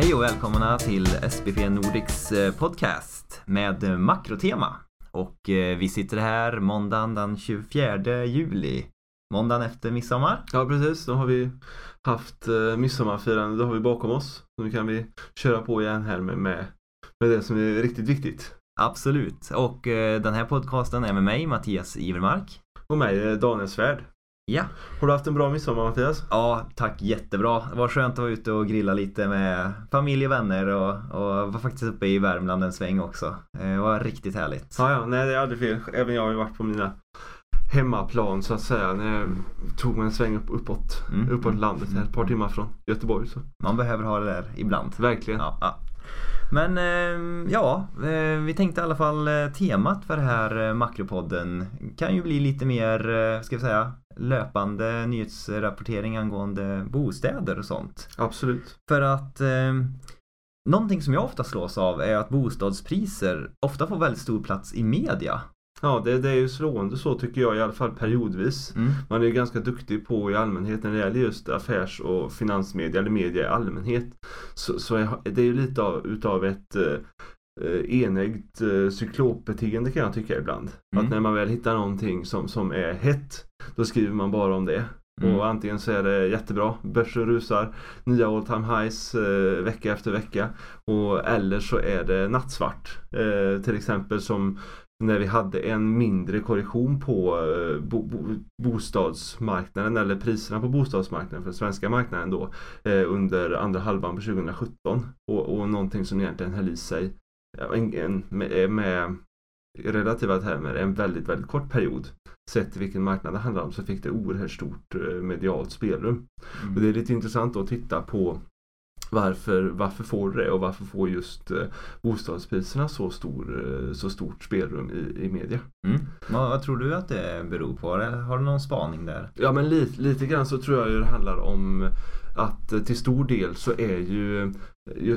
Hej och välkomna till SPP Nordics eh, podcast med makrotema. Och eh, vi sitter här måndagen den 24 juli. Måndagen efter midsommar. Ja precis, då har vi haft eh, midsommarfirande, då har vi bakom oss. Nu kan vi köra på igen här med, med, med det som är riktigt viktigt. Absolut. Och eh, den här podcasten är med mig, Mattias Ivermark. Och mig, eh, Daniel Svärd. Ja. Har du haft en bra midsommar Mattias? Ja, tack jättebra. Det var skönt att vara ute och grilla lite med familj och vänner och, och var faktiskt uppe i Värmland en sväng också. Eh, Det var riktigt härligt. Ja, ja, nej det är aldrig fel. Även jag har ju varit på mina hemmaplan så att säga. När jag tog en sväng upp, uppåt, Mm. uppåt landet här, ett par timmar från Göteborg. Så. Man behöver ha det där ibland. Verkligen. Ja, ja. Men eh, ja, eh, vi tänkte i alla fall temat för det här makropodden kan ju bli lite mer, ska vi säga, löpande nyhetsrapportering angående bostäder och sånt. Absolut. För att eh, någonting som jag ofta slås av är att bostadspriser ofta får väldigt stor plats i media. Ja, det, det är ju slående så tycker jag i alla fall periodvis. Mm. Man är ju ganska duktig på i allmänhet när det gäller just affärs och finansmedia eller media i allmänhet. Så, så är, det är ju lite av, utav ett eh, enäggt eh, cyklopbeteende kan jag tycka ibland. Mm. Att när man väl hittar någonting som, som är hett då skriver man bara om det. Mm. Och antingen så är det jättebra, börsen rusar, nya all time highs eh, vecka efter vecka. Och, eller så är det nattsvart. Eh, till exempel som när vi hade en mindre korrektion på eh, bo, bo, bostadsmarknaden eller priserna på bostadsmarknaden för den svenska marknaden då eh, under andra halvan på 2017 och, och någonting som egentligen höll i sig en, en, med, med i relativa termer en väldigt, väldigt kort period. Sett till vilken marknad det handlar om så fick det oerhört stort eh, medialt spelrum. Mm. Och det är lite intressant att titta på varför, varför får det och varför får just eh, bostadspriserna så, stor, eh, så stort spelrum i, i media? Mm. Vad, vad tror du att det beror på? Har du någon spaning där? Ja men lite, lite grann så tror jag det handlar om att eh, till stor del så är eh, ju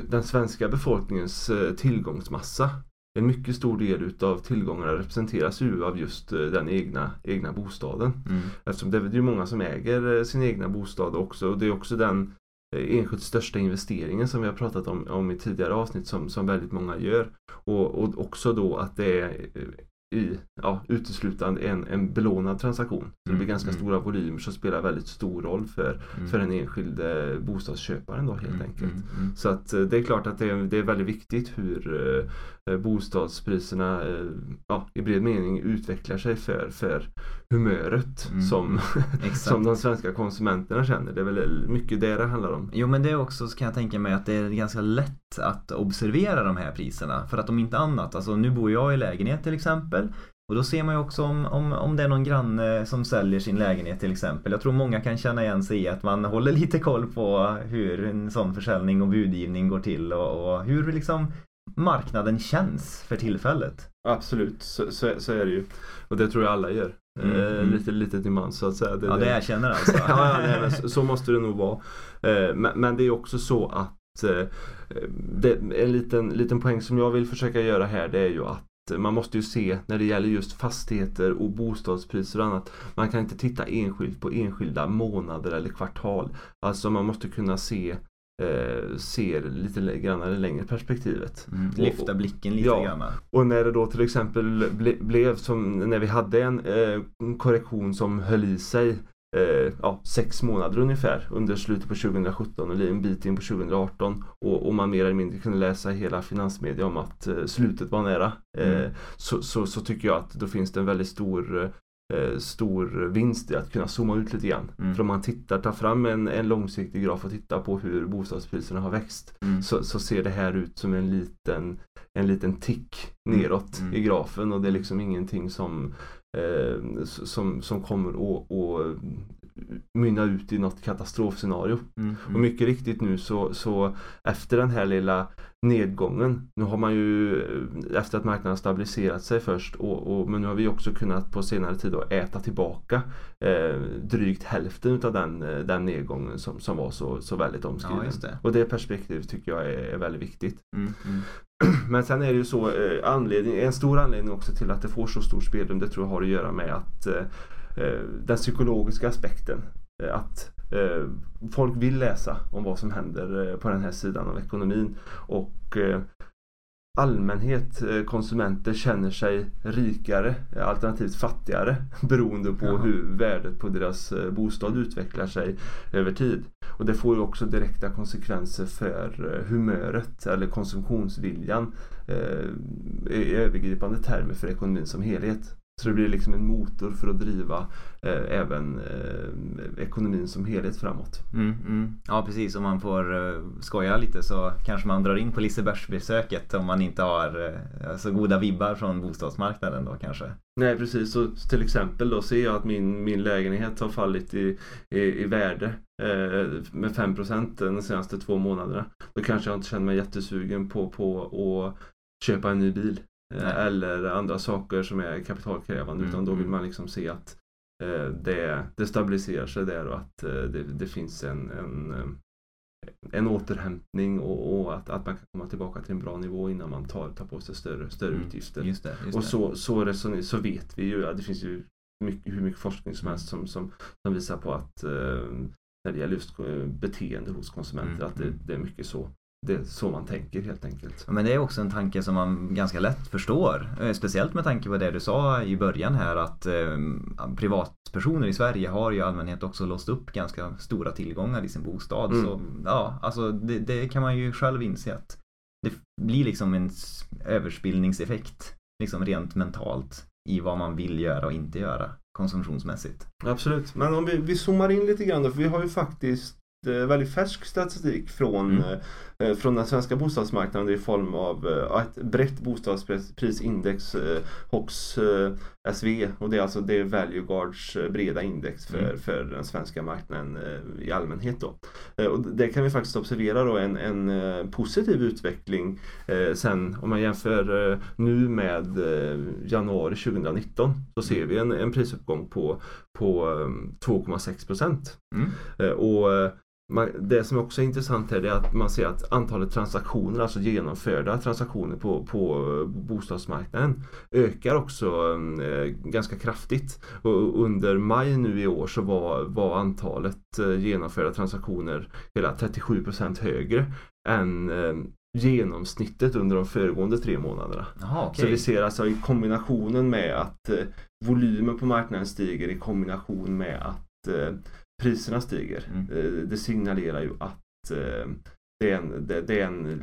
den svenska befolkningens eh, tillgångsmassa en mycket stor del utav tillgångarna representeras ju av just eh, den egna, egna bostaden. Mm. Eftersom det är ju många som äger eh, sin egna bostad också och det är också den enskilt största investeringen som vi har pratat om, om i tidigare avsnitt som, som väldigt många gör. Och, och också då att det är i, ja, uteslutande en, en belånad transaktion. Så det Mm, blir ganska mm. stora volymer som spelar väldigt stor roll för, Mm. för den enskilde bostadsköparen då helt Mm, enkelt. mm, mm. Så att eh, det är klart att det är, det är väldigt viktigt hur eh, bostadspriserna eh, ja, i bred mening utvecklar sig för, för humöret Mm, som, som de svenska konsumenterna känner. Det är väl mycket det det handlar om. Jo men det är också så kan jag tänka mig att det är ganska lätt att observera de här priserna. För att om inte annat, alltså nu bor jag i lägenhet till exempel. Och då ser man ju också om, om, om det är någon granne som säljer sin lägenhet till exempel. Jag tror många kan känna igen sig i att man håller lite koll på hur en sån försäljning och budgivning går till och, och hur liksom marknaden känns för tillfället. Absolut, så, så, så är det ju. Och det tror jag alla gör. Mm, Eh, mm. lite, lite till mans så att säga. Ja det erkänner alltså. ja, ja nej, så, så måste det nog vara. Eh, men, men det är också så att eh, det, en liten, liten poäng som jag vill försöka göra här det är ju att man måste ju se när det gäller just fastigheter och bostadspriser och annat. Man kan inte titta enskilt på enskilda månader eller kvartal. Alltså man måste kunna se eh, se lite grann det längre perspektivet. Mm, lyfta blicken lite Ja. grann. Och när det då till exempel ble, blev som när vi hade en eh, korrektion som höll i sig eh, ja, sex månader ungefär under slutet på 2017 och en bit in på 2018 och, och man mer eller mindre kunde läsa hela finansmedia om att eh, slutet var nära. Eh, Mm. så, så, så tycker jag att då finns det en väldigt stor eh, stor vinst i att kunna zooma ut lite grann. Mm. För om man tittar, tar fram en, en långsiktig graf och tittar på hur bostadspriserna har växt Mm. så, så ser det här ut som en liten, en liten tick neråt Mm. i grafen och det är liksom ingenting som, eh, som, som kommer att, att mynna ut i något katastrofscenario. Mm. Och mycket riktigt nu så, så efter den här lilla nedgången, nu har man ju eh, efter att marknaden stabiliserat sig först och, och, men nu har vi också kunnat på senare tid äta tillbaka eh, drygt hälften av den, eh, den nedgången som, som var så, så väldigt omskriven. Ja, det. Och det perspektivet tycker jag är, är väldigt viktigt. Mm. Mm. Men sen är det ju så, eh, anledning, en stor anledning också till att det får så stor spelrum, det tror jag har att göra med att eh, den psykologiska aspekten att eh, folk vill läsa om vad som händer eh, på den här sidan av ekonomin. Och eh, allmänhet, eh, konsumenter känner sig rikare alternativt fattigare beroende på Ja. hur värdet på deras eh, bostad utvecklar sig över tid. Och det får ju också direkta konsekvenser för eh, humöret eller konsumtionsviljan eh, i övergripande termer för ekonomin som helhet. Så det blir liksom en motor för att driva eh, även eh, ekonomin som helhet framåt. Mm, mm. Ja precis, om man får uh, skoja lite så kanske man drar in på Lisebergsbesöket om man inte har uh, så goda vibbar från bostadsmarknaden då kanske. Nej precis, så till exempel då ser jag att min, min lägenhet har fallit i, i, i värde eh, med 5% de senaste två månaderna. Då kanske jag inte känner mig jättesugen på, på att köpa en ny bil. Eh, Nej. Eller andra saker som är kapitalkrävande Mm, utan då vill mm. man liksom se att eh, det, det stabiliserar sig där och att eh, det, det finns en, en, eh, en återhämtning och, och att, att man kan komma tillbaka till en bra nivå innan man tar, tar på sig större, större Mm, utgifter. Just det. Just Och så, så, resoner, så vet vi ju att det finns ju mycket, hur mycket forskning som helst som, som, som visar på att eh, när det gäller just eh, beteende hos konsumenter Mm, att det, mm. det är mycket så. Det är så man tänker helt enkelt. Men det är också en tanke som man ganska lätt förstår. Eh, Speciellt med tanke på det du sa i början här att eh, privatpersoner i Sverige har ju i allmänhet också låst upp ganska stora tillgångar i sin bostad. Mm. Så ja, alltså det, det kan man ju själv inse att det blir liksom en överspillningseffekt liksom rent mentalt i vad man vill göra och inte göra konsumtionsmässigt. Absolut, men om vi, vi zoomar in lite grann då, för vi har ju faktiskt väldigt färsk statistik från, Mm. eh, från den svenska bostadsmarknaden i form av eh, ett brett bostadsprisindex, eh, HOX eh, SV och det är alltså det är Value Guards eh, breda index för, Mm. för den svenska marknaden eh, i allmänhet. Då. Eh, och det kan vi faktiskt observera då en, en eh, positiv utveckling eh, sen om man jämför eh, nu med eh, januari 2019 så ser vi en, en prisuppgång på, på eh, 2,6 procent. Mm. Eh, Och eh, man, det som också är intressant här är att man ser att antalet transaktioner, alltså genomförda transaktioner på, på eh, bostadsmarknaden ökar också eh, ganska kraftigt. Och under maj nu i år så var, var antalet eh, genomförda transaktioner hela 37% högre än eh, genomsnittet under de föregående tre månaderna. Jaha, Så okej. vi ser alltså i kombinationen med att eh, volymen på marknaden stiger i kombination med att eh, priserna stiger. Mm. Eh, det signalerar ju att eh, det, är en, det, det är en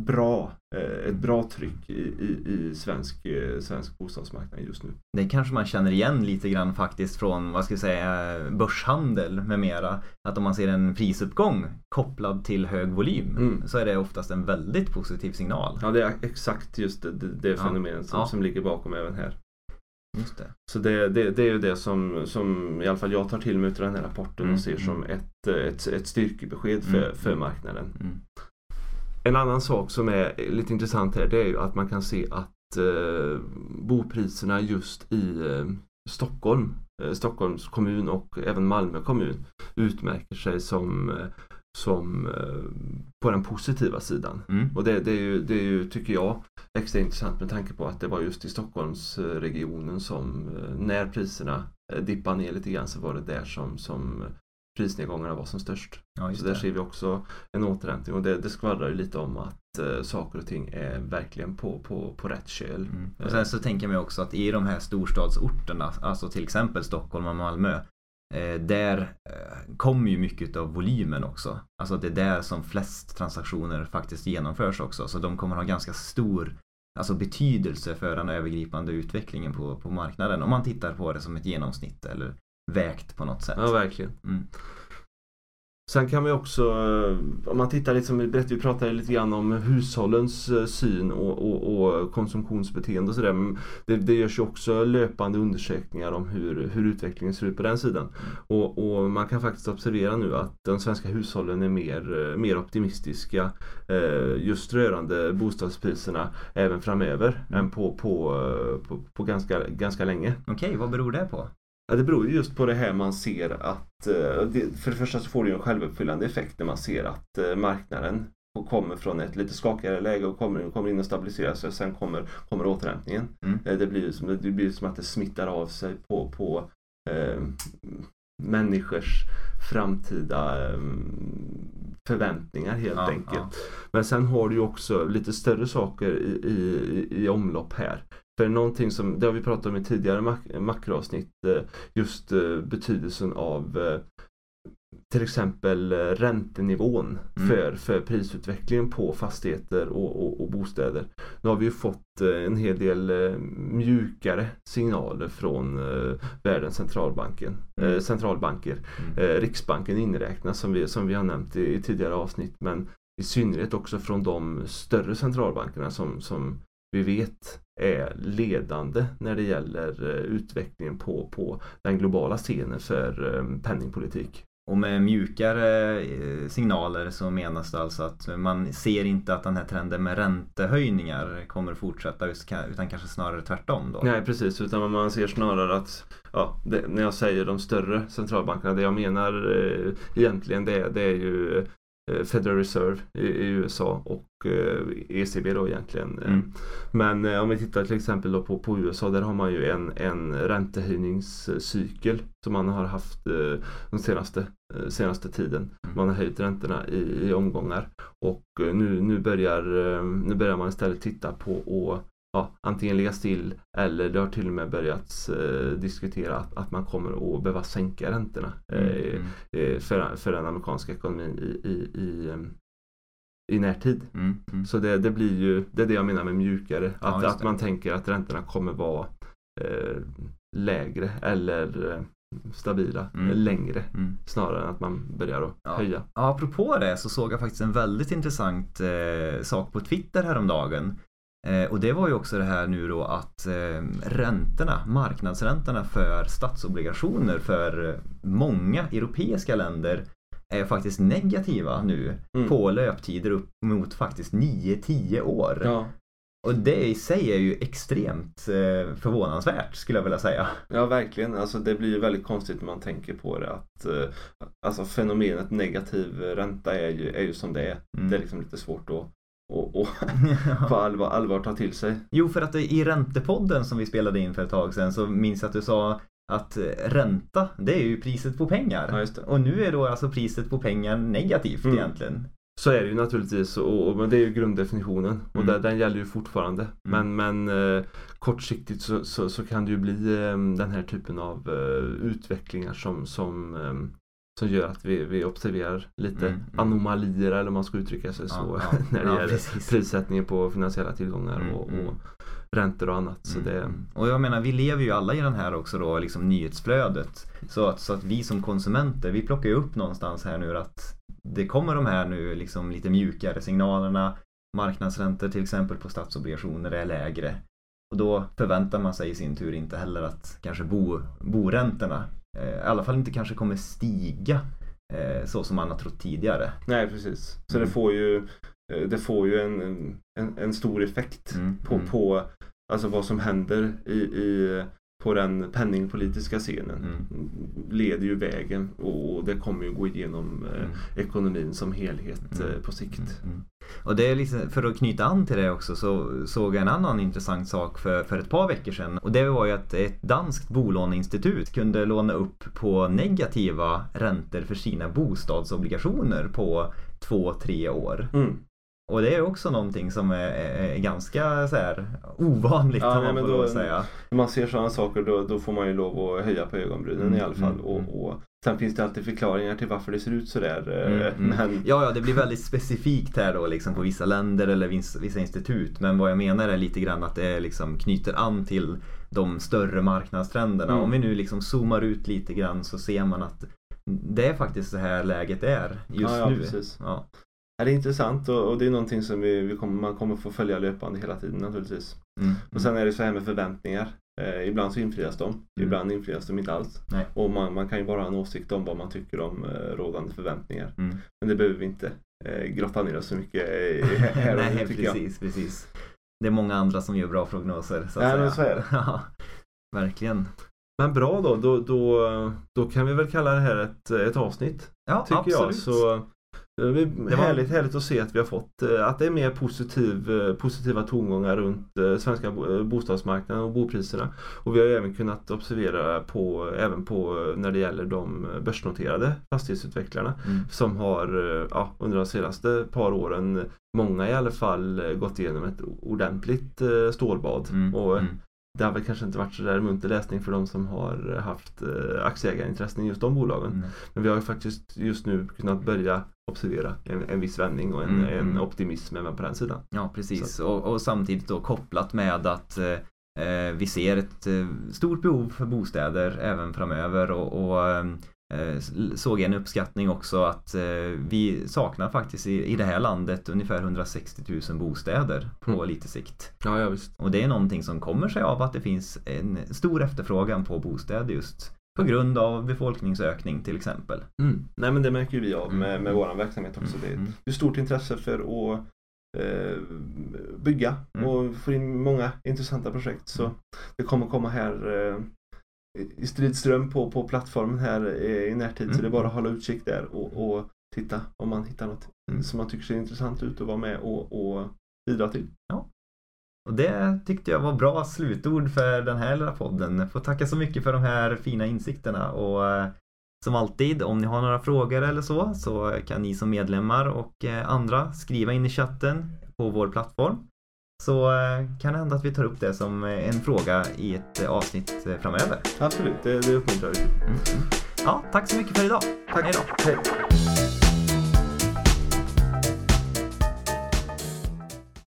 bra, eh, ett bra tryck i, i, i svensk, svensk bostadsmarknad just nu. Det kanske man känner igen lite grann faktiskt från, vad ska jag säga, börshandel med mera. Att om man ser en prisuppgång kopplad till hög volym Mm. så är det oftast en väldigt positiv signal. Ja, det är exakt just det, det, det Ja. fenomenet som, Ja. som ligger bakom även här. Just det. Så det, det, det är ju det som, som i alla fall jag tar till mig av den här rapporten Mm, och ser mm. som ett, ett, ett styrkebesked för, Mm, för mm. marknaden. Mm. En annan sak som är lite intressant här det är ju att man kan se att eh, bopriserna just i eh, Stockholm, eh, Stockholms kommun och även Malmö kommun utmärker sig som, eh, som eh, på den positiva sidan. Mm. Och det, det, är ju, det är ju, tycker jag, extra intressant med tanke på att det var just i Stockholmsregionen som eh, när priserna eh, dippade ner lite grann så var det där som, som prisnedgångarna var som störst. Ja, Så där det. ser vi också en återhämtning och det, det skvallrar ju lite om att eh, saker och ting är verkligen på, på, på rätt köl. Mm. Och sen så tänker jag mig också att i de här storstadsorterna, alltså till exempel Stockholm och Malmö, eh, där eh, kommer ju mycket av volymen också. Alltså det är där som flest transaktioner faktiskt genomförs också. Så de kommer ha ganska stor alltså betydelse för den övergripande utvecklingen på, på marknaden. Om man tittar på det som ett genomsnitt eller vägt på något sätt. Ja, verkligen. Mm. Sen kan vi också, eh, om man tittar lite som vi pratade lite grann om hushållens eh, syn och, och, och konsumtionsbeteende och sådär. Det, det görs ju också löpande undersökningar om hur, hur utvecklingen ser ut på den sidan. Och, och man kan faktiskt observera nu att de svenska hushållen är mer, eh, mer optimistiska just rörande bostadspriserna även framöver Mm. än på, på, på, på ganska, ganska länge. Okej, vad beror det på? Ja, det beror ju just på det här man ser att, eh, för det första så får det ju en självuppfyllande effekt när man ser att eh, marknaden kommer från ett lite skakigare läge och kommer, kommer in och stabiliserar sig och sen kommer, kommer återhämtningen. Mm. Eh, Det blir som, det blir som att det smittar av sig på, på eh, människors framtida eh, förväntningar helt Ja, enkelt. ja. Men sen har du ju också lite större saker i, i, i omlopp här. För någonting som, det har vi pratat om i tidigare mak- makroavsnitt, eh, just eh, betydelsen av eh, till exempel räntenivån Mm. för, för prisutvecklingen på fastigheter och, och, och bostäder. Nu har vi ju fått en hel del mjukare signaler från världens centralbanken, Mm. centralbanker. Mm. Riksbanken inräknas som vi, som vi har nämnt i, i tidigare avsnitt men i synnerhet också från de större centralbankerna som, som vi vet är ledande när det gäller eh, utvecklingen på, på den globala scenen för eh, penningpolitik. Och med mjukare eh, signaler så menas det alltså att man ser inte att den här trenden med räntehöjningar kommer fortsätta utan kanske snarare tvärtom då. Nej precis, utan man ser snarare att ja, det, när jag säger de större centralbankerna, det jag menar eh, egentligen det, det är ju Federal Reserve i, i USA och eh, ECB då egentligen. Eh, Mm. Men eh, om vi tittar till exempel då på, på USA, där har man ju en, en räntehöjningscykel som man har haft eh, den senaste, eh, senaste tiden. Mm. Man har höjt räntorna i, i omgångar och eh, nu, nu, börjar, eh, nu börjar man istället titta på ja, antingen ligga still eller det har till och med börjat eh, diskutera att, att man kommer att behöva sänka räntorna eh, Mm, mm, eh, för, för den amerikanska ekonomin i, i, i, i närtid. mm, mm. Så det, det blir ju, det är det jag menar med mjukare. Ja, Att, just att man tänker att räntorna kommer vara eh, lägre eller eh, stabila Mm. längre Mm. snarare än att man börjar att Ja. höja. Ja, apropå det så såg jag faktiskt en väldigt intressant eh, sak på Twitter häromdagen. Eh, och det var ju också det här nu då att eh, räntorna, marknadsräntorna för statsobligationer för eh, många europeiska länder är faktiskt negativa nu Mm. på löptider upp mot faktiskt 9-10 år. Ja. Och det i sig är ju extremt förvånansvärt skulle jag vilja säga. ja, verkligen. Alltså, det blir ju väldigt konstigt när man tänker på det. Att, alltså, fenomenet negativ ränta är ju, är ju som det är. Mm. Det är liksom lite svårt att och, och på allvar, allvar ta till sig. Jo, för att i Räntepodden som vi spelade in för ett tag sedan så minns jag att du sa att eh, ränta, det är ju priset på pengar. Ja. Och nu är då alltså priset på pengar negativt Mm. egentligen. Så är det ju naturligtvis och, och men det är ju grunddefinitionen och Mm. där, den gäller ju fortfarande. Men, men eh, kortsiktigt så, så, så kan det ju bli eh, den här typen av eh, utvecklingar som, som, eh, som gör att vi, vi observerar lite Mm, mm. anomalier eller om man ska uttrycka sig så ja. när det Ja, gäller precis. prissättningen på finansiella tillgångar Mm, och, mm. och räntor och annat. Så Mm, det, mm. Och jag menar, vi lever ju alla i den här också då, liksom nyhetsflödet. Så att, så att vi som konsumenter, vi plockar ju upp någonstans här nu att det kommer de här nu liksom lite mjukare signalerna. Marknadsräntor till exempel på statsobligationer är lägre. Och då förväntar man sig i sin tur inte heller att kanske bo, boräntorna i alla fall inte kanske kommer stiga eh, så som man har trott tidigare. nej precis. Så Mm. det får ju, eh, det får ju en, en, en stor effekt Mm, på, mm. på alltså vad som händer i, i, på den penningpolitiska scenen. Mm. leder ju vägen och det kommer ju gå igenom eh, Mm. ekonomin som helhet Mm. eh, på sikt. Mm. Och det är liksom, för att knyta an till det också så såg jag en annan intressant sak för, för ett par veckor sedan. Och det var ju att ett danskt bolåneinstitut kunde låna upp på negativa räntor för sina bostadsobligationer på två, tre år. Mm. Och det är också någonting som är, är ganska så här ovanligt Ja, man men då- säga. När man ser sådana saker då, då får man ju lov att höja på ögonbrynen Mm, i alla fall. mm, och, mm. och Sen finns det alltid förklaringar till varför det ser ut sådär. eh, Mm, mm. Men Ja, ja, det blir väldigt specifikt här då liksom på vissa länder eller vissa, vissa institut. Men vad jag menar är lite grann att det liksom knyter an till de större marknadstrenderna. Mm. Om vi nu liksom zoomar ut lite grann så ser man att det är faktiskt så här läget är just ja, ja, nu. precis. Ja. Ja, det är intressant och, och det är någonting som vi, vi kommer, man kommer få följa löpande hela tiden naturligtvis. Mm. Och sen är det så här med förväntningar. Eh, ibland så infrias de, Mm. ibland infrias de inte alls. Nej. Och man, man kan ju bara ha en åsikt om vad man tycker om eh, rådande förväntningar. Mm. Men det behöver vi inte eh, grotta ner oss så mycket i här och nu Nej, tycker jag. precis, precis. Det är många andra som gör bra prognoser. Så att Ja, men så är det. Ja, verkligen. Men bra då, då, då, då kan vi väl kalla det här ett, ett avsnitt. Ja, Tycker absolut. jag. Så Det är var- härligt, härligt att se att vi har fått eh, att det är mer positiv, eh, positiva tongångar runt eh, svenska bo- eh, bostadsmarknaden och bopriserna. Och vi har även kunnat observera på, även på eh, när det gäller de börsnoterade fastighetsutvecklarna Mm. som har eh, ja, under de senaste par åren, många i alla fall, eh, gått igenom ett ordentligt eh, stålbad. Mm. Och Mm. det har väl kanske inte varit så där munter läsning för de som har haft eh, aktieägarintressen i just de bolagen. Mm. Men vi har ju faktiskt just nu kunnat börja observera en, en viss vändning och en, Mm, en mm. optimism även på den sidan. Ja, precis. Och, och samtidigt då kopplat med att eh, eh, vi ser ett eh, stort behov för bostäder även framöver och, och eh, såg en uppskattning också att eh, vi saknar faktiskt i, i det här landet ungefär 160 000 bostäder på Mm. lite sikt. Ja, ja visst. Och det är någonting som kommer sig av att det finns en stor efterfrågan på bostäder just på grund av befolkningsökning till exempel. Mm. Nej men det märker vi av med, med Mm. våran verksamhet också. Det är Mm. är stort intresse för att eh, bygga Mm. och få in många intressanta projekt. Så det kommer komma här eh, i stridström på, på plattformen här eh, i närtid. Så Mm. det är bara att hålla utkik där och, och titta om man hittar något Mm. som man tycker ser intressant ut och vara med och, och bidra till. Och det tyckte jag var bra slutord för den här lilla podden. Jag får tacka så mycket för de här fina insikterna och eh, som alltid, om ni har några frågor eller så, så kan ni som medlemmar och eh, andra skriva in i chatten på vår plattform. Så eh, kan det hända att vi tar upp det som en fråga i ett avsnitt framöver. Absolut, det, det uppmuntrar vi till. Ja, tack så mycket för idag. Tack. Hej då. Hej.